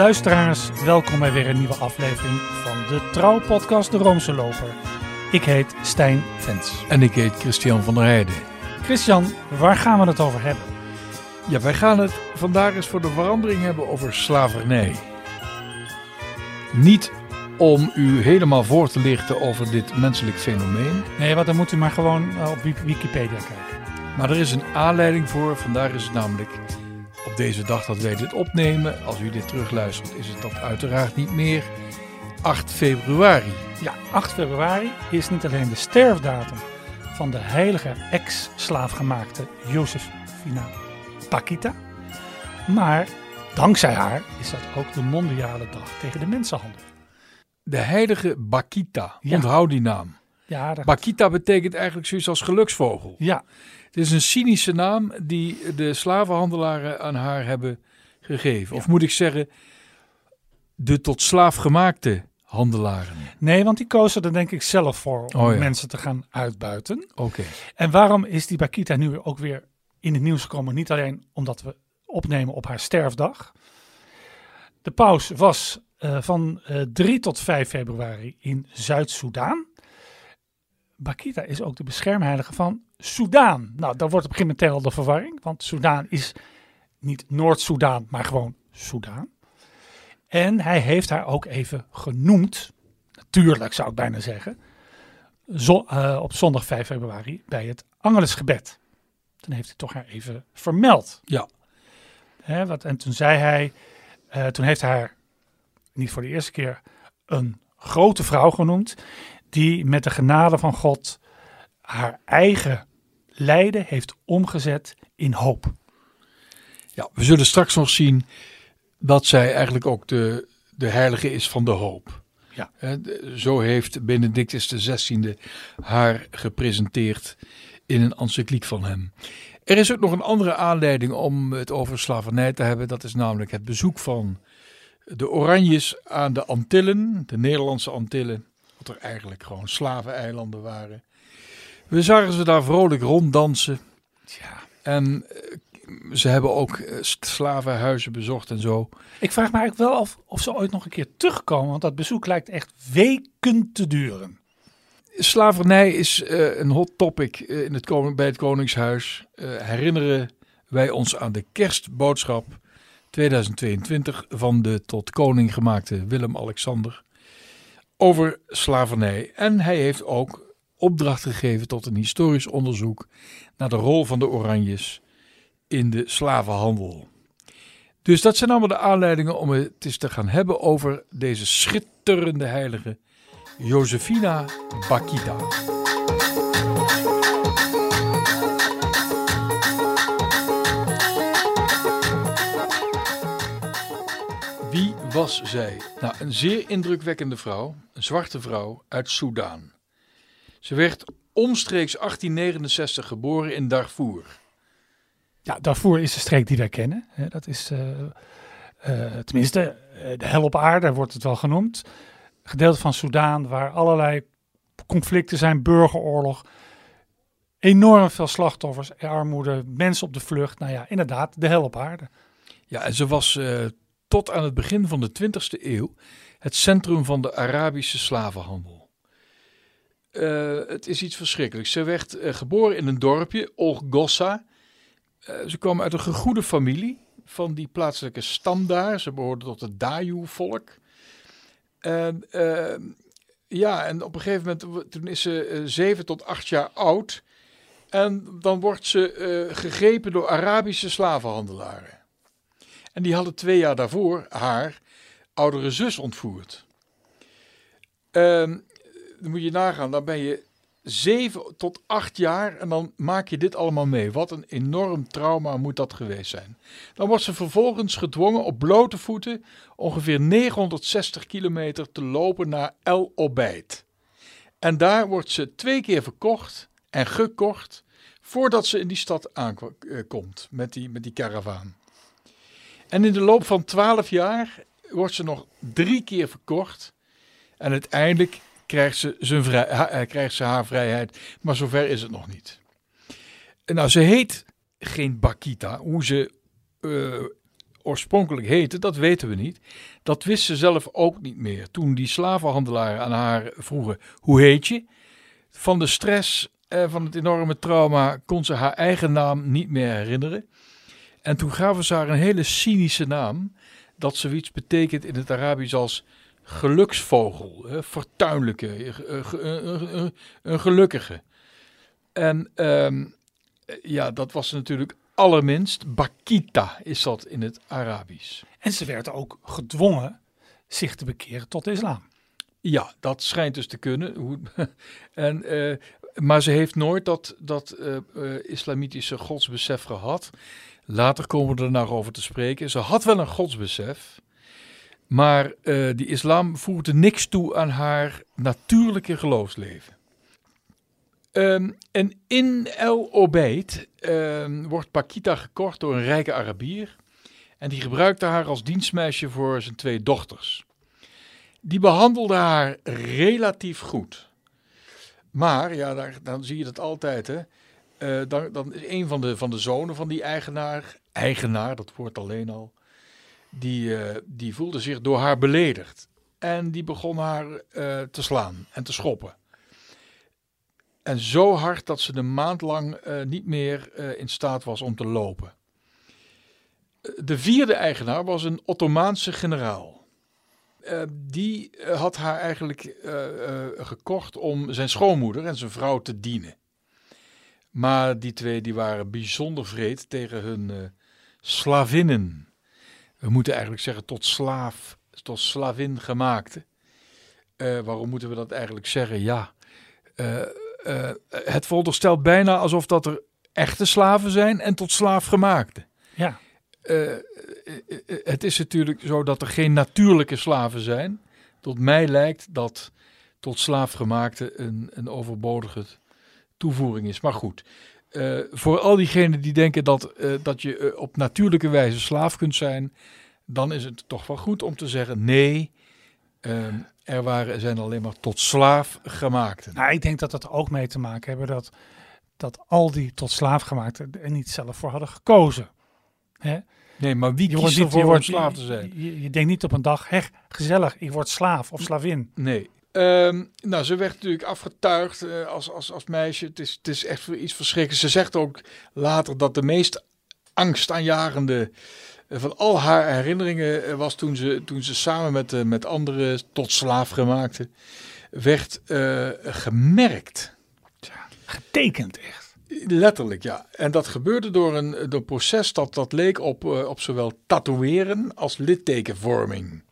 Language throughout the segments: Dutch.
Luisteraars, welkom bij weer een nieuwe aflevering van de Trouw-podcast De Roomse Loper. Ik heet Stijn Vens. En ik heet Christian van der Heijden. Christian, waar gaan we het over hebben? Ja, wij gaan het vandaag eens voor de verandering hebben over slavernij. Niet om u helemaal voor te lichten over dit menselijk fenomeen. Nee, want dan moet u maar gewoon eh, op Wikipedia kijken. Maar er is een aanleiding voor. Vandaag is het namelijk op deze dag dat wij dit opnemen. Als u dit terugluistert, is het dat uiteraard niet meer. 8 februari. Ja, 8 februari is niet alleen de sterfdatum van de heilige ex-slaafgemaakte Josefina Pakita. Maar dankzij haar is dat ook de mondiale dag tegen de mensenhandel. De heilige Bakita. Ja. Onthoud die naam. Ja, Bakita betekent eigenlijk zoiets als geluksvogel. ja, Het is een cynische naam die de slavenhandelaren aan haar hebben gegeven. Of moet ik zeggen, de tot slaaf gemaakte handelaren. nee, want die kozen er denk ik zelf voor om Oh ja. mensen te gaan uitbuiten. Oké. En waarom is die Bakita nu ook weer in het nieuws gekomen? Niet alleen omdat we opnemen op haar sterfdag. De paus was eh, van eh 3 tot 5 februari in Zuid-Soedan. Bakita is ook de beschermheilige van Soedan. Nou, daar wordt op een gegeven moment al de verwarring. Want Soedan is niet Noord-Soedan, maar gewoon Soedan. En hij heeft haar ook even genoemd. Natuurlijk zou ik bijna zeggen zo- eh, op zondag 5 februari bij het Angelesgebed. Toen heeft hij toch haar even vermeld. Ja. Hè, wat, en toen zei hij, eh, toen heeft hij haar niet voor de eerste keer een grote vrouw genoemd, die met de genade van God haar eigen lijden heeft omgezet in hoop. Ja, we zullen straks nog zien dat zij eigenlijk ook de, de heilige is van de hoop. Ja. Zo heeft Benedictus XVI haar gepresenteerd in een encycliek van hem. Er is ook nog een andere aanleiding om het over slavernij te hebben. Dat is namelijk het bezoek van de Oranjes aan de Antillen, de Nederlandse Antillen. Wat er eigenlijk gewoon slaveneilanden waren. We zagen ze daar vrolijk ronddansen. Ja. En eh, ze hebben ook eh, slavenhuizen bezocht en zo. Ik vraag me eigenlijk wel af of ze ooit nog een keer terugkomen, want dat bezoek lijkt echt weken te duren. Slavernij is eh, een hot topic in het koning, bij het Koningshuis. Herinneren wij ons aan de kerstboodschap 2022 van de tot koning gemaakte Willem-Alexander over slavernij. En hij heeft ook opdracht gegeven tot een historisch onderzoek naar de rol van de Oranjes in de slavenhandel. Dus dat zijn allemaal de aanleidingen om het eens te gaan hebben over deze schitterende heilige Josefina Bakita. Was zij? Nou, een zeer indrukwekkende vrouw, een zwarte vrouw uit Soedan. Ze werd omstreeks 1869 geboren in Darfur. Ja, Darfur is de streek die wij kennen. Dat is, eh, eh, tenminste, eh, de hel op aarde wordt het wel genoemd. Gedeelte van Soedan waar allerlei conflicten zijn, burgeroorlog. Enorm veel slachtoffers, armoede, mensen op de vlucht. Nou ja, inderdaad, de hel op aarde. Ja, en ze was tot aan het begin van de 20e eeuw het centrum van de Arabische slavenhandel. Eh, het is iets verschrikkelijks. Ze werd eh, geboren in een dorpje, Olgossa. Eh, ze kwam uit een gegoede familie van die plaatselijke stam daar. Ze behoorde tot het Dayu-volk. En ja, en op een gegeven moment, toen is ze zeven tot acht jaar oud. En dan wordt ze gegrepen door Arabische slavenhandelaren. En die hadden twee jaar daarvoor haar oudere zus ontvoerd. Ehm, dan moet je nagaan, dan ben je zeven tot acht jaar en dan maak je dit allemaal mee. Wat een enorm trauma moet dat geweest zijn. Dan wordt ze vervolgens gedwongen op blote voeten ongeveer 960 kilometer te lopen naar El Obeid. En daar wordt ze twee keer verkocht en gekocht voordat ze in die stad aankomt met die, met die karavaan. En in de loop van twaalf jaar wordt ze nog drie keer verkocht. En uiteindelijk krijgt ze, zijn eh, krijgt ze haar vrijheid. Maar zover is het nog niet. Nou, ze heet geen Bakita. Hoe ze eh, oorspronkelijk heette, dat weten we niet. Dat wist ze zelf ook niet meer. Toen die slavenhandelaren aan haar vroegen, hoe heet je? Van de stress eh, van het enorme trauma kon ze haar eigen naam niet meer herinneren. En toen gaven ze haar een hele cynische naam, dat zoiets betekent in het Arabisch als geluksvogel, hè, fortuinlijke, een gelukkige. En ehm, ja, dat was natuurlijk allerminst. Bakita is dat in het Arabisch. En ze werd ook gedwongen zich te bekeren tot de islam. Ja, dat schijnt dus te kunnen. en, uh, maar ze heeft nooit dat, dat uh, uh, islamitische godsbesef gehad. Later komen we er nog over te spreken. Ze had wel een godsbesef. Maar die islam voegde niks toe aan haar natuurlijke geloofsleven. Um, en in El Obeid um, wordt Pakita gekocht door een rijke Arabier. En die gebruikte haar als dienstmeisje voor zijn twee dochters. Die behandelde haar relatief goed. Maar, ja, daar, dan zie je dat altijd, hè. Uh, dan, dan is een van de, van de zonen van die eigenaar, eigenaar, dat woord alleen al, die, uh, die voelde zich door haar beledigd. En die begon haar uh, te slaan en te schoppen. En zo hard dat ze een maand lang niet meer in staat was om te lopen. De vierde eigenaar was een Ottomaanse generaal. Die had haar eigenlijk gekocht om zijn schoonmoeder en zijn vrouw te dienen. Maar die twee die waren bijzonder vreed tegen hun slavinnen. We moeten eigenlijk zeggen tot slaaf, tot slavin gemaakte. waarom moeten we dat eigenlijk zeggen? Ja, uh, het veronderstelt bijna alsof dat er echte slaven zijn en tot slaafgemaakte. Ja. Uh, het is natuurlijk zo dat er geen natuurlijke slaven zijn. Tot mij lijkt dat tot slaafgemaakte een, een overbodige toevoeging is. Maar goed, uh, voor al diegenen die denken dat, dat je op natuurlijke wijze slaaf kunt zijn, dan is het toch wel goed om te zeggen: nee, ehm, er waren, zijn alleen maar tot slaaf gemaakten. Nou, ik denk dat dat ook mee te maken hebben dat, dat al die tot slaaf gemaakten er niet zelf voor hadden gekozen. Hè? Nee, maar wie kiest niet, ervoor om slaaf te zijn? Je, je, denkt niet op een dag, hé, gezellig, ik word slaaf of slavin. Nee. Um, nou, ze werd natuurlijk afgetuigd uh, als, als, als meisje. Het is, het is echt iets verschrikkelijks. Ze zegt ook later dat de meest angstaanjagende van al haar herinneringen eh, was toen ze, toen ze samen met, met anderen tot slaaf gemaakte, werd uh, gemerkt. Ja, getekend echt. Letterlijk, ja. En dat gebeurde door een, door een proces dat, dat leek op, uh, op zowel tatoeëren als littekenvorming.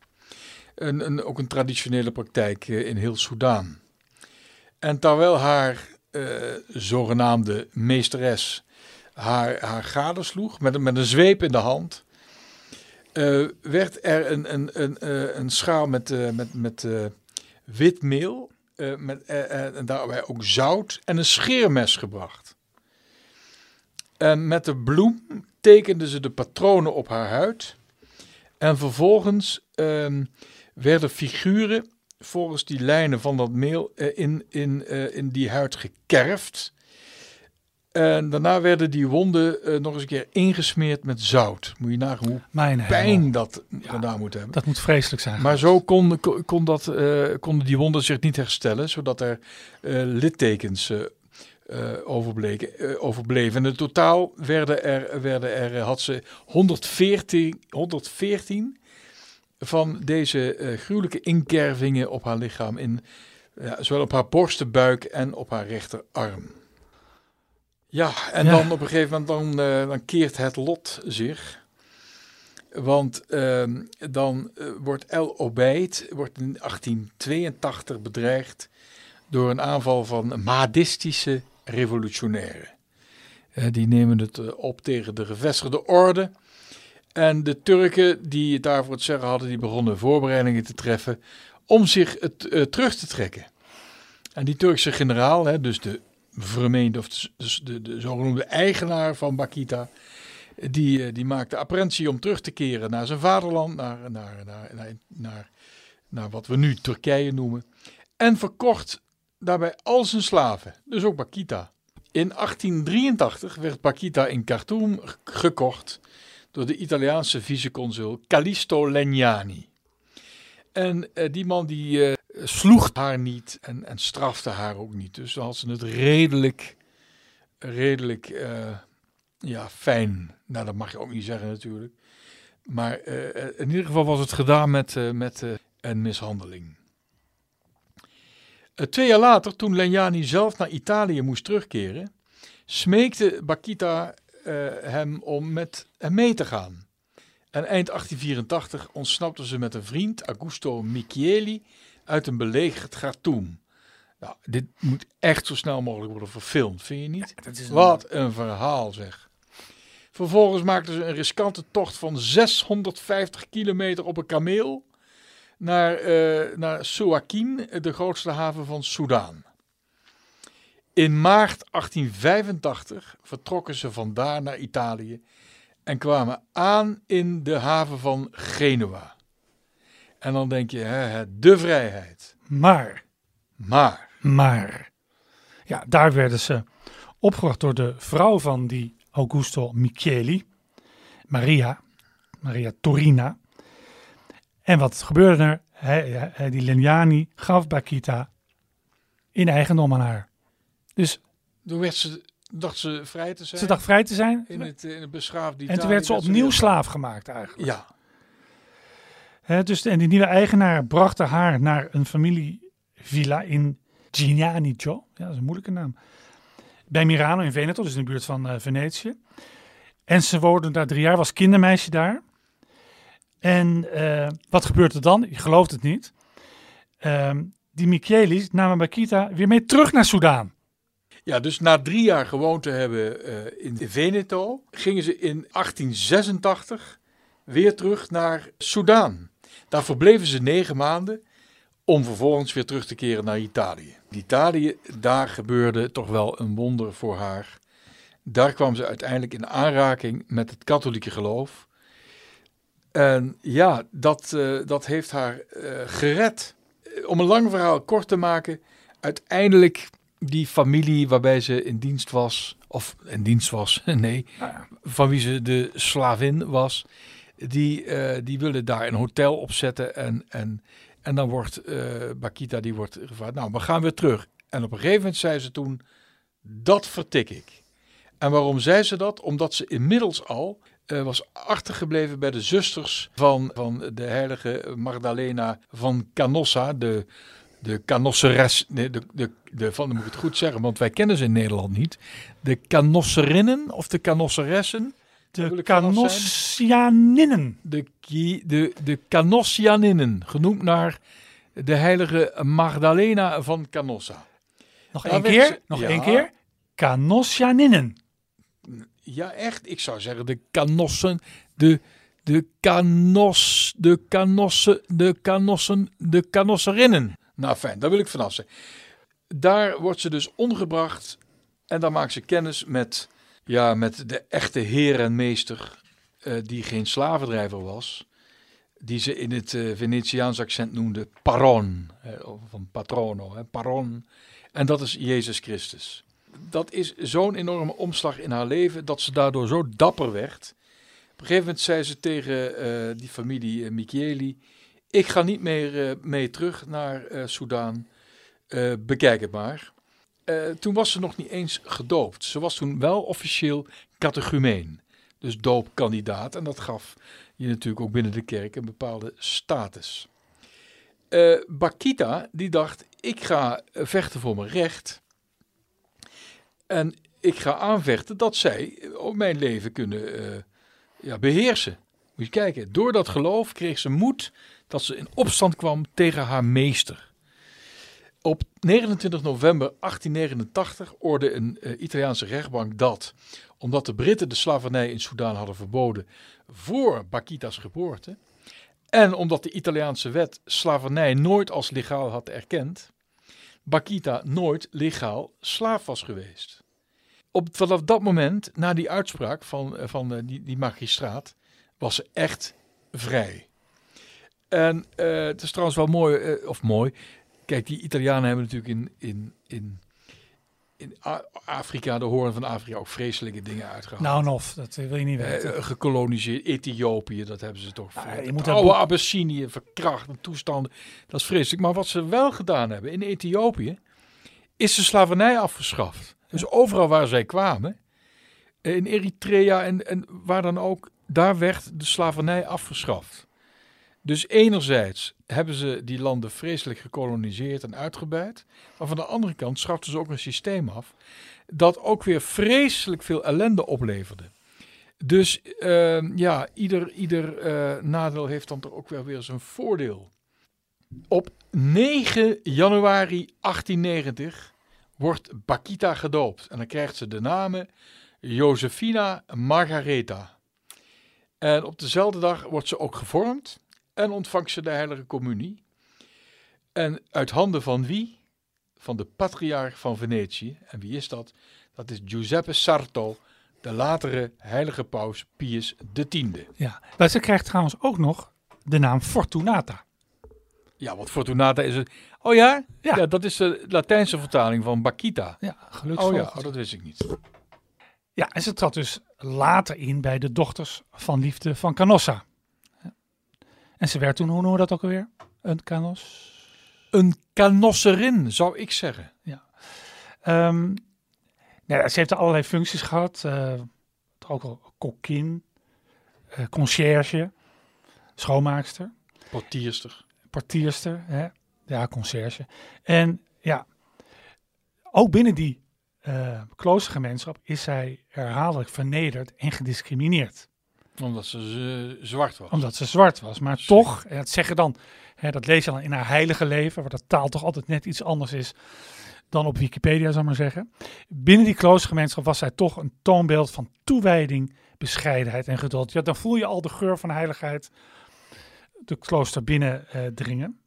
Een, ook een traditionele praktijk in heel Soudaan. En terwijl haar zogenaamde meesteres haar, haar gadesloeg met, met een zweep in de hand, uh, werd er een, een, een, uh, een schaal met, uh, met, met wit meel met, en daarbij ook zout en een scheermes gebracht. En met de bloem tekenden ze de patronen op haar huid. En vervolgens ehm, werden figuren volgens die lijnen van dat meel in, in, in die huid gekerfd. En daarna werden die wonden uh, nog eens een keer ingesmeerd met zout. Moet je nagaan hoe Mijn pijn dat Ja, gedaan moet hebben. Dat moet vreselijk zijn. Maar zo kon, kon, dat, eh, konden die wonden zich niet herstellen, zodat er eh, littekens eh, eh, overbleken, eh, overbleven. En in totaal werden er, werden er, eh, had ze 114, 114 van deze eh, gruwelijke inkervingen op haar lichaam, in, zowel op haar borstenbuik en op haar rechterarm. Ja, en Ja. dan op een gegeven moment dan, eh, dan keert het lot zich. Want ehm, dan eh, wordt El Obeid wordt in 1882 bedreigd door een aanval van Mahdistische revolutionairen. Die nemen het op tegen de gevestigde orde. En de Turken die het daarvoor het zeggen hadden, die begonnen voorbereidingen te treffen om zich het, eh, terug te trekken. En die Turkse generaal, hè, dus de vermeende, of de, dus de, de zogenoemde eigenaar van Bakita, die, eh, die maakte apprentie om terug te keren naar zijn vaderland, naar, naar, naar, naar, naar, naar wat we nu Turkije noemen. En verkocht daarbij al zijn slaven, dus ook Bakita. In 1883 werd Bakita in Khartoum gekocht door de Italiaanse viceconsul Callisto Legnani. En eh, die man die eh, sloeg haar niet en, en strafte haar ook niet. Dus dan had ze het redelijk, redelijk eh, ja, fijn. Nou, dat mag je ook niet zeggen natuurlijk. Maar in ieder geval was het gedaan met, met een mishandeling. Twee jaar later, toen Legnani zelf naar Italië moest terugkeren, smeekte Bakita hem om met hem mee te gaan. En eind 1884 ontsnapte ze met een vriend, Augusto Michieli, uit een belegerd Khartoum. Nou, dit moet echt zo snel mogelijk worden verfilmd, vind je niet? Wat een verhaal zeg. Vervolgens maakten ze een riskante tocht van 650 kilometer op een kameel naar, eh naar Suakin, de grootste haven van Soudaan. In maart 1885 vertrokken ze vandaar naar Italië en kwamen aan in de haven van Genua. En dan denk je, hè, de vrijheid. Maar, Maar, maar. Ja, daar werden ze opgewacht door de vrouw van die Augusto Micheli, Maria, Maria Torina. En wat gebeurde er? Hij, die Legnani gaf Bakita in eigendom aan haar. Dus toen werd ze, dacht ze vrij te zijn ze dacht vrij te zijn. in het, in het beschaafde Italië. En toen werd ze opnieuw slaaf gemaakt eigenlijk. Ja, Hè, dus en die nieuwe eigenaar bracht haar naar een familievilla in Gignanico. Ja, dat is een moeilijke naam. Bij Mirano in Veneto, dus in de buurt van eh, Venetië. En ze woonde daar drie jaar, was kindermeisje daar. En eh, wat gebeurt er dan? Je gelooft het niet. Ehm, die Michelis namen Bakita weer mee terug naar Soudaan. Ja, dus na drie jaar gewoond te hebben eh, in Veneto, gingen ze in 1886 weer terug naar Soudaan. Daar verbleven ze negen maanden om vervolgens weer terug te keren naar Italië. In Italië, daar gebeurde toch wel een wonder voor haar. Daar kwam ze uiteindelijk in aanraking met het katholieke geloof. En ja, dat, eh, dat heeft haar eh, gered. Om een lang verhaal kort te maken, uiteindelijk die familie waarbij ze in dienst was, of in dienst was, nee, van wie ze de slavin was, die, eh, die willen daar een hotel opzetten en, en, en dan wordt eh, Bakita, die wordt gevraagd, nou, we gaan weer terug. En op een gegeven moment zei ze toen, dat vertik ik. En waarom zei ze dat? Omdat ze inmiddels al eh, was achtergebleven bij de zusters van, van de heilige Magdalena van Canossa, de, de canosseres, nee, de, de, de, van, dan moet ik het goed zeggen, want wij kennen ze in Nederland niet. De canosserinnen of de canosseressen. De. Canossianinnen. De, de, de Canossianinnen, genoemd naar de heilige Magdalena van Canossa. Nog één keer, ze- nog ja. één keer. Canossianinnen. Ja, echt. Ik zou zeggen de kanossen, de, de kanos, de kanossen, de kanossen, de kanosserinnen. Nou fijn, daar wil ik vanaf zijn. Daar wordt ze dus omgebracht en dan maakt ze kennis met, ja, met de echte heer en meester, eh, die geen slavendrijver was. Die ze in het eh, Venetiaans accent noemde paron, of van patrono, paron. En dat is Jezus Christus dat is zo'n enorme omslag in haar leven dat ze daardoor zo dapper werd. Op een gegeven moment zei ze tegen eh, die familie uh, Micheli: Ik ga niet meer eh, mee terug naar eh Soudaan. Eh, bekijk het maar. Toen was ze nog niet eens gedoopt. Ze was toen wel officieel catechumeen, dus doopkandidaat. En dat gaf je natuurlijk ook binnen de kerk een bepaalde status. Bakita die dacht: Ik ga vechten voor mijn recht. En ik ga aanvechten dat zij mijn leven kunnen ja, beheersen. Moet je kijken, door dat geloof kreeg ze moed dat ze in opstand kwam tegen haar meester. Op 29 november 1889 oorde een eh, Italiaanse rechtbank dat, omdat de Britten de slavernij in Soudaan hadden verboden voor Bakita's geboorte, en omdat de Italiaanse wet slavernij nooit als legaal had erkend, Bakita nooit legaal slaaf was geweest. Op, vanaf dat moment, na die uitspraak van, eh, van eh, die, die magistraat, was ze echt vrij. En eh, het is trouwens wel mooi, eh, of mooi. Kijk, die Italianen hebben natuurlijk in, in, in in Afrika, de hoorn van Afrika, ook vreselijke dingen uitgehaald. Nou, of, dat wil je niet Eh, weten. eh, gekoloniseerd. Ethiopië, dat hebben ze toch. Voor- je moet oude Abyssinië, verkracht en toestanden. Dat is vreselijk. Maar wat ze wel gedaan hebben in Ethiopië, is de slavernij afgeschaft. Dus overal waar zij kwamen, eh, in Eritrea en, en waar dan ook, daar werd de slavernij afgeschaft. Dus enerzijds hebben ze die landen vreselijk gekoloniseerd en uitgebuit. Maar van de andere kant schaften ze ook een systeem af dat ook weer vreselijk veel ellende opleverde. Dus ehm, ja, ieder, ieder eh, nadeel heeft dan toch ook wel weer zijn voordeel. Op 9 januari 1890 wordt Bakita gedoopt. En dan krijgt ze de namen Josefina Margaretha. En op dezelfde dag wordt ze ook gevormd en ontvangt ze de heilige communie. En uit handen van wie? Van de patriarch van Venetië. En wie is dat? Dat is Giuseppe Sarto, de latere heilige paus Pius X. Ja. Maar ze krijgt trouwens ook nog de naam Fortunata. Ja, wat Fortunata is het. Oh ja? Ja. ja? dat is de Latijnse vertaling van Bakita. Ja, Oh geluksvogel. ja, oh, dat wist ik niet. Ja, en ze trad dus later in bij de dochters van liefde van Canossa. Ja. En ze werd toen, hoe noemen we dat ook alweer? Een canos? Een canosserin, zou ik zeggen. Ehm, nou ja, ze heeft allerlei functies gehad. eh, ook al kokkin, eh conciërge, schoonmaakster, Portierster. portierster, hè? ja, conciërge. En ja, ook binnen die eh kloostergemeenschap is zij herhaaldelijk vernederd en gediscrimineerd. Omdat ze eh, zwart was. Omdat ze zwart was. Maar Zeker. toch, en dat zeggen dan, hè, dat lees je dan in haar heilige leven, waar de taal toch altijd net iets anders is dan op Wikipedia, zou ik maar zeggen. Binnen die kloostergemeenschap was zij toch een toonbeeld van toewijding, bescheidenheid en geduld. Ja, dan voel je al de geur van heiligheid de klooster binnen eh, dringen.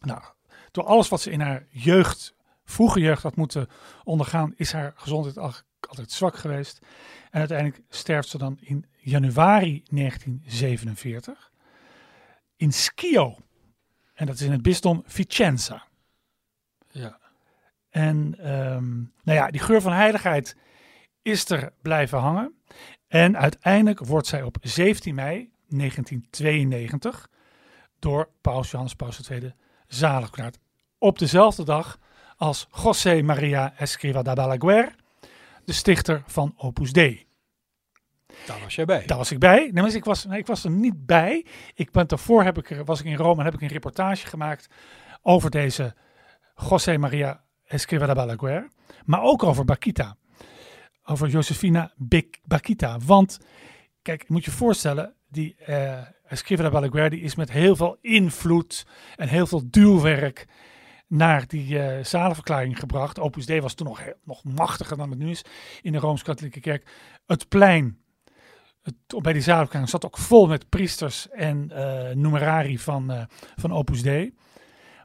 Nou, door alles wat ze in haar jeugd, vroege jeugd had moeten ondergaan, is haar gezondheid al- altijd zwak geweest. En uiteindelijk sterft ze dan in januari 1947 in Schio. En dat is in het bisdom Vicenza. Ja. En ehm, nou ja, die geur van heiligheid is er blijven hangen. En uiteindelijk wordt zij op 17 mei 1992 door Paus Johannes Paus II zalig verklaard. Op dezelfde dag als José María Escrivá da Balaguer, de stichter van Opus Dei. Daar was jij bij. Daar was ik bij. Nee, ik, was, nee, ik was er niet bij. Ik ben daarvoor heb ik, was ik in Rome en heb ik een reportage gemaakt over deze José María Escrivá de Balaguer. Maar ook over Bakita. Over Josefina Bakita. Want, kijk, moet je voorstellen, die eh Escrivá de Balaguer die is met heel veel invloed en heel veel duwwerk naar die eh zalenverklaring gebracht. Opus Dei was toen nog, nog machtiger dan het nu is in de Rooms-Katholieke Kerk. Het plein bij die zalenverklaring zat ook vol met priesters en eh numerari van, eh, van Opus Dei.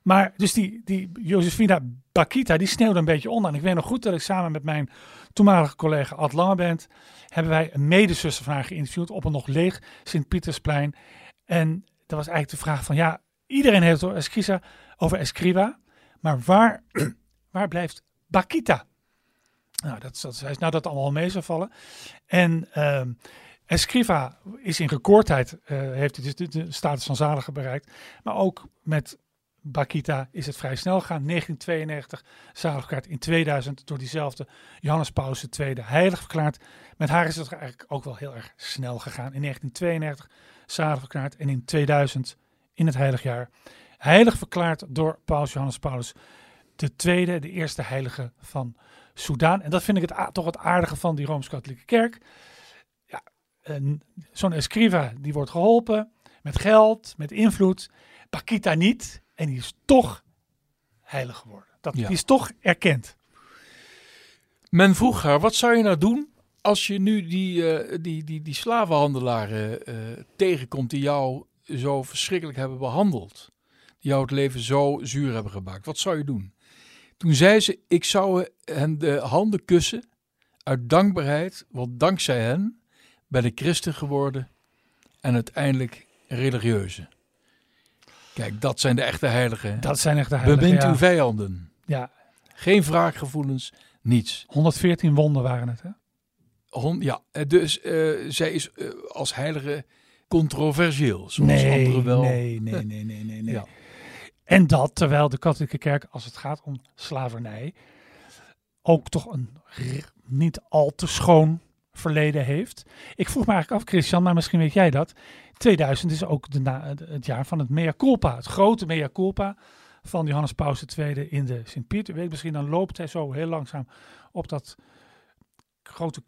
Maar dus die, die Josefina Bakita, die sneeuwde een beetje onder. En ik weet nog goed dat ik samen met mijn toenmalige collega Ad Langeband... hebben wij een medezuster van haar geïnterviewd op een nog leeg Sint-Pietersplein. En dat was eigenlijk de vraag van, ja, iedereen heeft het over over Escriva. Maar waar, waar blijft Bakita? Nou, dat, dat, zij is nou dat allemaal mee zou vallen. En ehm Escriva is in recordtijd, eh, heeft hij dus de, status van zalige bereikt. Maar ook met Bakita is het vrij snel gegaan. 1992 zalig verklaard. In 2000 door diezelfde Johannes Paus II heilig verklaard. Met haar is het eigenlijk ook wel heel erg snel gegaan. In 1992 zalig verklaard. En in 2000 in het heilig jaar heilig verklaard door Paus Johannes Paulus de tweede, de eerste heilige van Soudaan. En dat vind ik het, toch het aardige van die Rooms-Katholieke Kerk. Ja, een- zo'n escriva die wordt geholpen met geld, met invloed. Bakita niet. En die is toch heilig geworden. Dat, Ja. Die is toch erkend. Men vroeg haar, wat zou je nou doen als je nu die, eh, die, die, die slavenhandelaren eh, tegenkomt die jou zo verschrikkelijk hebben behandeld? Die jou het leven zo zuur hebben gemaakt. Wat zou je doen? Toen zei ze, ik zou hen de handen kussen uit dankbaarheid, want dankzij hen ben ik christen geworden en uiteindelijk religieuze. Kijk, dat zijn de echte heiligen. Dat zijn echt de heiligen. Bemint ja. uw vijanden. Ja, Geen wraakgevoelens, niets. 114 wonden waren het, hè? Hon, ja, eh, dus eh, zij is eh, als heilige controversieel, zoals nee, anderen wel. nee, nee, nee, nee, nee, nee. Ja. En dat terwijl de katholieke kerk, als het gaat om slavernij, ook toch een niet al te schoon verleden heeft. Ik vroeg me eigenlijk af, Christian, maar misschien weet jij dat. 2000 is ook na, de- het jaar van het mea culpa, het grote mea culpa van Johannes Paus II in de Sint-Pieter. Weet misschien, dan loopt hij zo heel langzaam op dat grote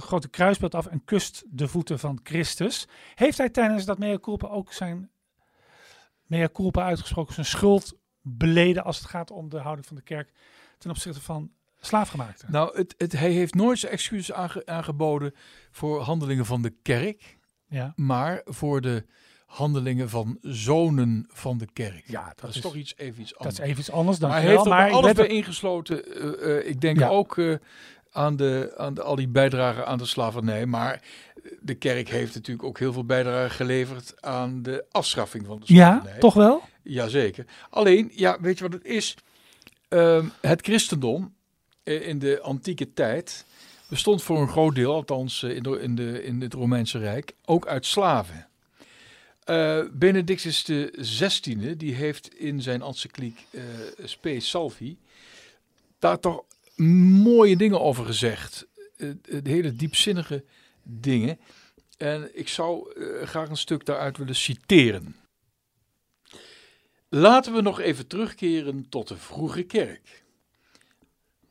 grote kruisbeeld af en kust de voeten van Christus. Heeft hij tijdens dat mea culpa ook zijn mea culpa uitgesproken, zijn schuld beleden als het gaat om de houding van de kerk ten opzichte van slaafgemaakten? Nou, het, het, hij heeft nooit zijn excuses aange- aangeboden voor handelingen van de kerk, Ja, maar voor de handelingen van zonen van de kerk. ja dat, Dat is is, toch iets even iets dat anders. is even iets anders dan maar hij heeft maar alles bij ingesloten. eh, eh, ik denk Ja. ook eh, aan, de, aan de, al die bijdragen aan de slavernij. Maar de kerk heeft natuurlijk ook heel veel bijdrage geleverd aan de afschaffing van de ja, slavernij. toch wel? Jazeker. Alleen, ja, weet je wat het is? Ehm, het christendom eh, in de antieke tijd bestond voor een groot deel, althans eh, in, de, in, de, in het Romeinse Rijk, ook uit slaven. Eh, Benedictus XVI, die heeft in zijn encycliek Spe Salvi daar toch mooie dingen over gezegd. Eh, hele diepzinnige dingen. En ik zou eh, graag een stuk daaruit willen citeren. Laten we nog even terugkeren tot de vroege kerk.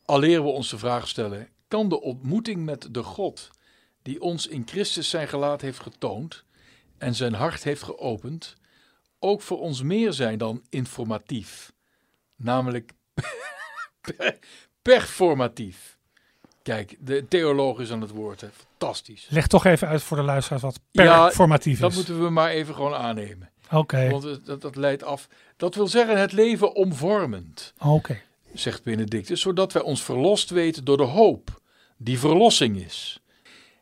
Alleer we ons de vraag stellen: kan de ontmoeting met de God, die ons in Christus zijn gelaat heeft getoond en zijn hart heeft geopend, ook voor ons meer zijn dan informatief, namelijk performatief? Kijk, de theoloog is aan het woord, hè? fantastisch. Leg toch even uit voor de luisteraars wat Ja, performatief Dat is. moeten we maar even gewoon aannemen. Oké, Want dat, dat leidt af. Dat wil zeggen het leven omvormend, oké. zegt Benedictus, zodat wij ons verlost weten door de hoop, die verlossing is.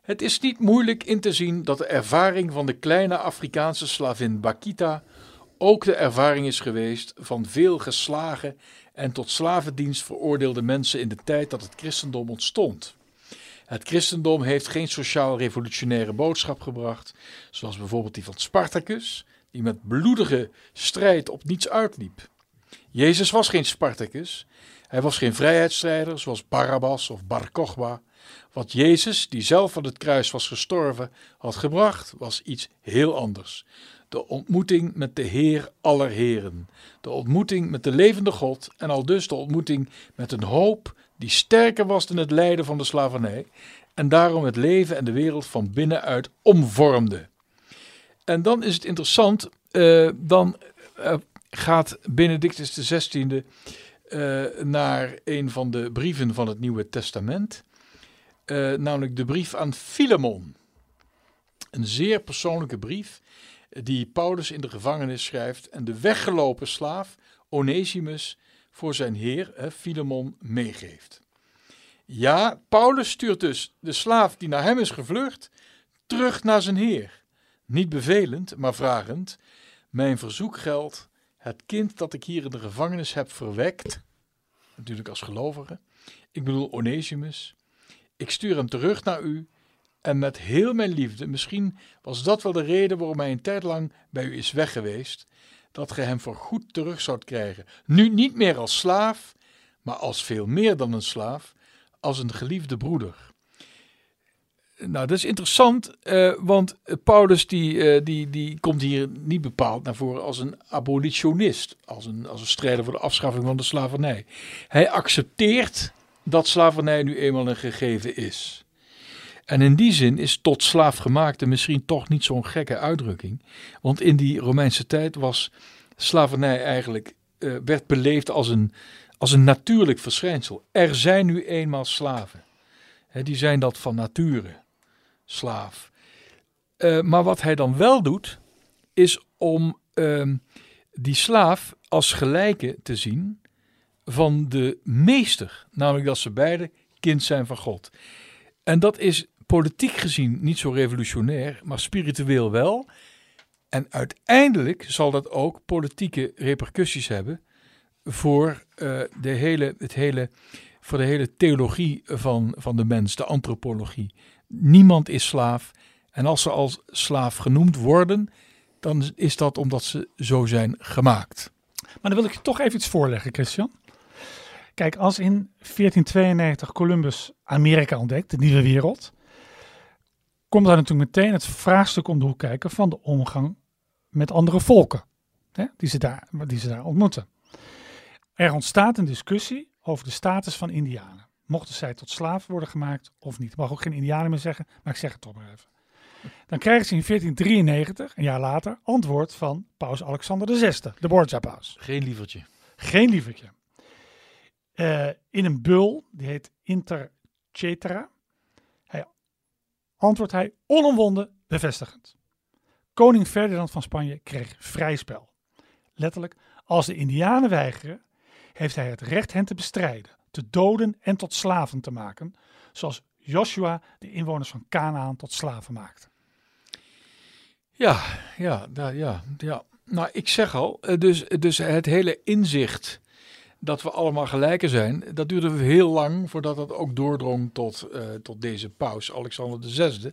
Het is niet moeilijk in te zien dat de ervaring van de kleine Afrikaanse slavin Bakita ook de ervaring is geweest van veel geslagen en tot slavendienst veroordeelde mensen in de tijd dat het christendom ontstond. Het christendom heeft geen sociaal-revolutionaire boodschap gebracht, zoals bijvoorbeeld die van Spartacus, die met bloedige strijd op niets uitliep. Jezus was geen Spartacus, hij was geen vrijheidsstrijder zoals Barabbas of Bar Kokhba. Wat Jezus, die zelf aan het kruis was gestorven, had gebracht, was iets heel anders. De ontmoeting met de Heer aller Heren. De ontmoeting met de levende God en al dus de ontmoeting met een hoop die sterker was dan het lijden van de slavernij en daarom het leven en de wereld van binnenuit omvormde. En dan is het interessant, eh, dan eh, gaat Benedictus XVI eh, naar een van de brieven van het Nieuwe Testament, namelijk de brief aan Filemon. Een zeer persoonlijke brief die Paulus in de gevangenis schrijft en de weggelopen slaaf Onesimus voor zijn heer Filemon meegeeft. Ja, Paulus stuurt dus de slaaf die naar hem is gevlucht terug naar zijn heer. Niet bevelend, maar vragend. Mijn verzoek geldt, het kind dat ik hier in de gevangenis heb verwekt, natuurlijk als gelovige, ik bedoel Onesimus, ik stuur hem terug naar u en met heel mijn liefde, misschien was dat wel de reden waarom hij een tijd lang bij u is weg geweest, dat ge hem voor goed terug zoudt krijgen. Nu niet meer als slaaf, maar als veel meer dan een slaaf, als een geliefde broeder. Nou, dat is interessant, eh, want Paulus die, eh, die, die komt hier niet bepaald naar voren als een abolitionist, als een, als een strijder voor de afschaffing van de slavernij. Hij accepteert dat slavernij nu eenmaal een gegeven is. En in die zin is tot slaafgemaakte misschien toch niet zo'n gekke uitdrukking. Want in die Romeinse tijd was slavernij eigenlijk, eh, werd beleefd als een, als een natuurlijk verschijnsel. Er zijn nu eenmaal slaven. Die zijn dat van nature, slaaf. Eh, maar wat hij dan wel doet, is om ehm, die slaaf als gelijke te zien van de meester. Namelijk dat ze beide kind zijn van God. En dat is politiek gezien niet zo revolutionair, maar spiritueel wel. En uiteindelijk zal dat ook politieke repercussies hebben voor eh, de hele, het hele voor de hele theologie van, van de mens, de antropologie. Niemand is slaaf. En als ze als slaaf genoemd worden, dan is dat omdat ze zo zijn gemaakt. Maar dan wil ik je toch even iets voorleggen, Christian. Kijk, als in 1492 Columbus Amerika ontdekt, de nieuwe wereld, komt daar natuurlijk meteen het vraagstuk om de hoek kijken van de omgang met andere volken, hè, die, ze daar, die ze daar ontmoeten. Er ontstaat een discussie over de status van Indianen. Mochten zij tot slaaf worden gemaakt of niet? Ik mag ook geen Indianen meer zeggen, maar ik zeg het toch maar even. Dan krijgen ze in 1493, een jaar later, antwoord van paus Alexander VI, de Borgia-paus. Geen lievertje. Geen lievertje. Uh, in een bul, die heet Inter Cetera, antwoordt hij onomwonden bevestigend. Koning Ferdinand van Spanje kreeg vrij spel. Letterlijk, als de Indianen weigeren, heeft hij het recht hen te bestrijden, te doden en tot slaven te maken, zoals Joshua de inwoners van Canaan tot slaven maakte. Ja, ja, ja, ja. Nou, ik zeg al, eh, dus, dus het hele inzicht dat we allemaal gelijken zijn, dat duurde heel lang voordat dat ook doordrong tot, uh, tot deze paus, Alexander VI.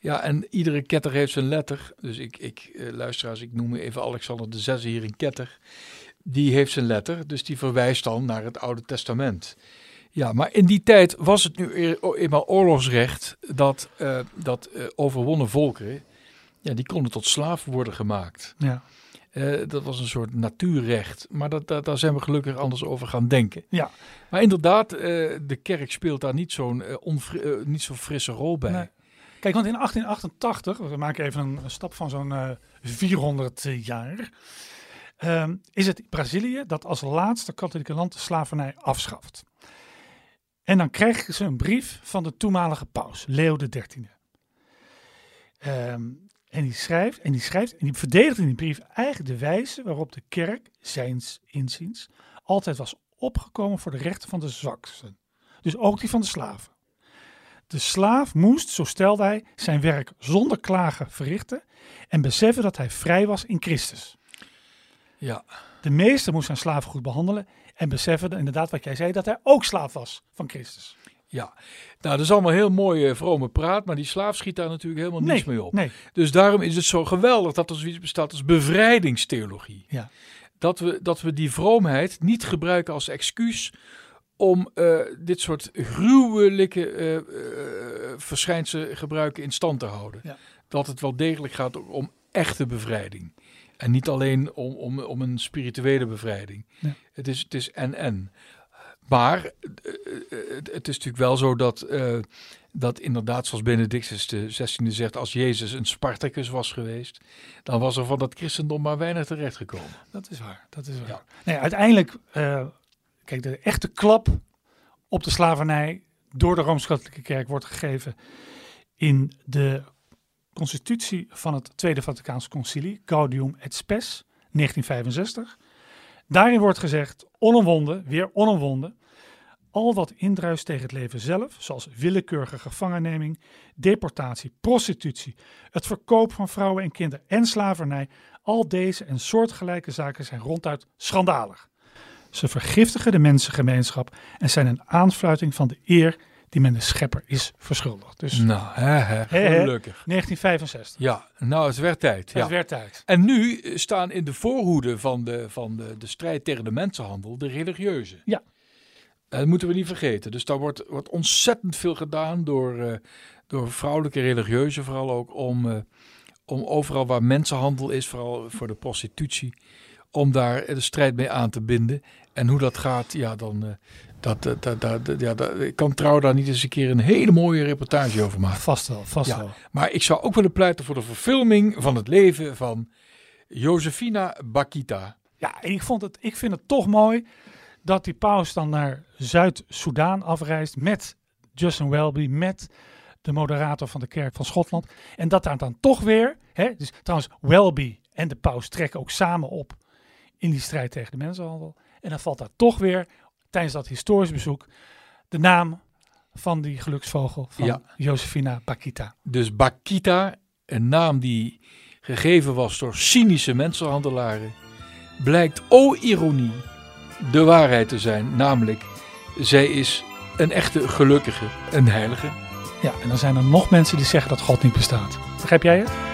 Ja, en iedere ketter heeft zijn letter. Dus ik, ik uh, luisteraars, ik noem even Alexander VI hier een ketter. Die heeft zijn letter, dus die verwijst dan naar het Oude Testament. Ja, maar in die tijd was het nu eenmaal oorlogsrecht dat, uh, dat overwonnen volkeren, ja, die konden tot slaaf worden gemaakt. Ja. Uh, dat was een soort natuurrecht. Maar dat, dat, daar zijn we gelukkig anders over gaan denken. Ja. Maar inderdaad, de kerk speelt daar niet zo'n niet zo frisse rol bij. Nee. Kijk, want in 1888, we maken even een, een stap van zo'n 400 jaar, ehm, is het Brazilië dat als laatste katholieke land de slavernij afschaft. En dan krijgen ze een brief van de toenmalige paus, Leo XIII. Um, en die schrijft, en die schrijft, en die verdedigt in die brief eigenlijk de wijze waarop de kerk, zijns inziens, altijd was opgekomen voor de rechten van de zwaksten. Dus ook die van de slaven. De slaaf moest, zo stelde hij, zijn werk zonder klagen verrichten en beseffen dat hij vrij was in Christus. Ja. De meester moest zijn slaven goed behandelen en beseffen inderdaad wat jij zei, dat hij ook slaaf was van Christus. Ja, nou dat is allemaal heel mooi uh, vrome praat, maar die slaaf schiet daar natuurlijk helemaal nee, niets mee op. Nee. Dus daarom is het zo geweldig dat er zoiets bestaat als bevrijdingstheologie. Ja. Dat, we, dat we die vroomheid niet gebruiken als excuus om uh, dit soort gruwelijke uh, verschijnselen gebruiken in stand te houden. Ja. Dat het wel degelijk gaat om echte bevrijding. En niet alleen om, om, om een spirituele bevrijding. Ja. Het is het is en en. Maar het is natuurlijk wel zo dat, uh, dat inderdaad, zoals Benedictus de 16e zegt, als Jezus een Spartacus was geweest, dan was er van dat christendom maar weinig terechtgekomen. Dat is waar, dat is waar. Ja. Nee, uiteindelijk, uh, kijk, de echte klap op de slavernij door de Rooms-Katholieke Kerk wordt gegeven in de constitutie van het Tweede Vaticaanse Concilie, Gaudium et Spes, 1965. Daarin wordt gezegd, onomwonden, weer onomwonden, al wat indruist tegen het leven zelf, zoals willekeurige gevangenneming, deportatie, prostitutie, het verkoop van vrouwen en kinderen en slavernij, al deze en soortgelijke zaken zijn ronduit schandalig. Ze vergiftigen de mensengemeenschap en zijn een aanfluiting van de eer die men de schepper is verschuldigd. Dus, nou, hè, hè, gelukkig. 1965. Ja, nou, het werd tijd. Ja. Het werd tijd. En nu staan in de voorhoede van de, van de, de strijd tegen de mensenhandel de religieuzen. Ja. Dat moeten we niet vergeten. Dus daar wordt, wordt ontzettend veel gedaan door, uh, door vrouwelijke religieuzen, vooral ook om, uh, om overal waar mensenhandel is, vooral voor de prostitutie, om daar de strijd mee aan te binden. En hoe dat gaat, ja, dan, uh, dat, dat, dat, dat, ja, dat, ik kan trouw daar niet eens een keer een hele mooie reportage over maken. Vast wel, vast ja, wel. Maar ik zou ook willen pleiten voor de verfilming van het leven van Josefina Bakita. Ja, en ik, vond het, ik vind het toch mooi dat die paus dan naar Zuid-Soedan afreist met Justin Welby, met de moderator van de kerk van Schotland. En dat daar dan toch weer, hè, dus trouwens Welby en de paus trekken ook samen op in die strijd tegen de mensenhandel. En dan valt daar toch weer tijdens dat historisch bezoek de naam van die geluksvogel van Ja. Josefina Bakita. Dus Bakita, een naam die gegeven was door cynische mensenhandelaren, blijkt, o ironie, de waarheid te zijn. Namelijk, zij is een echte gelukkige, een heilige. Ja, en dan zijn er nog mensen die zeggen dat God niet bestaat. Begrijp jij het?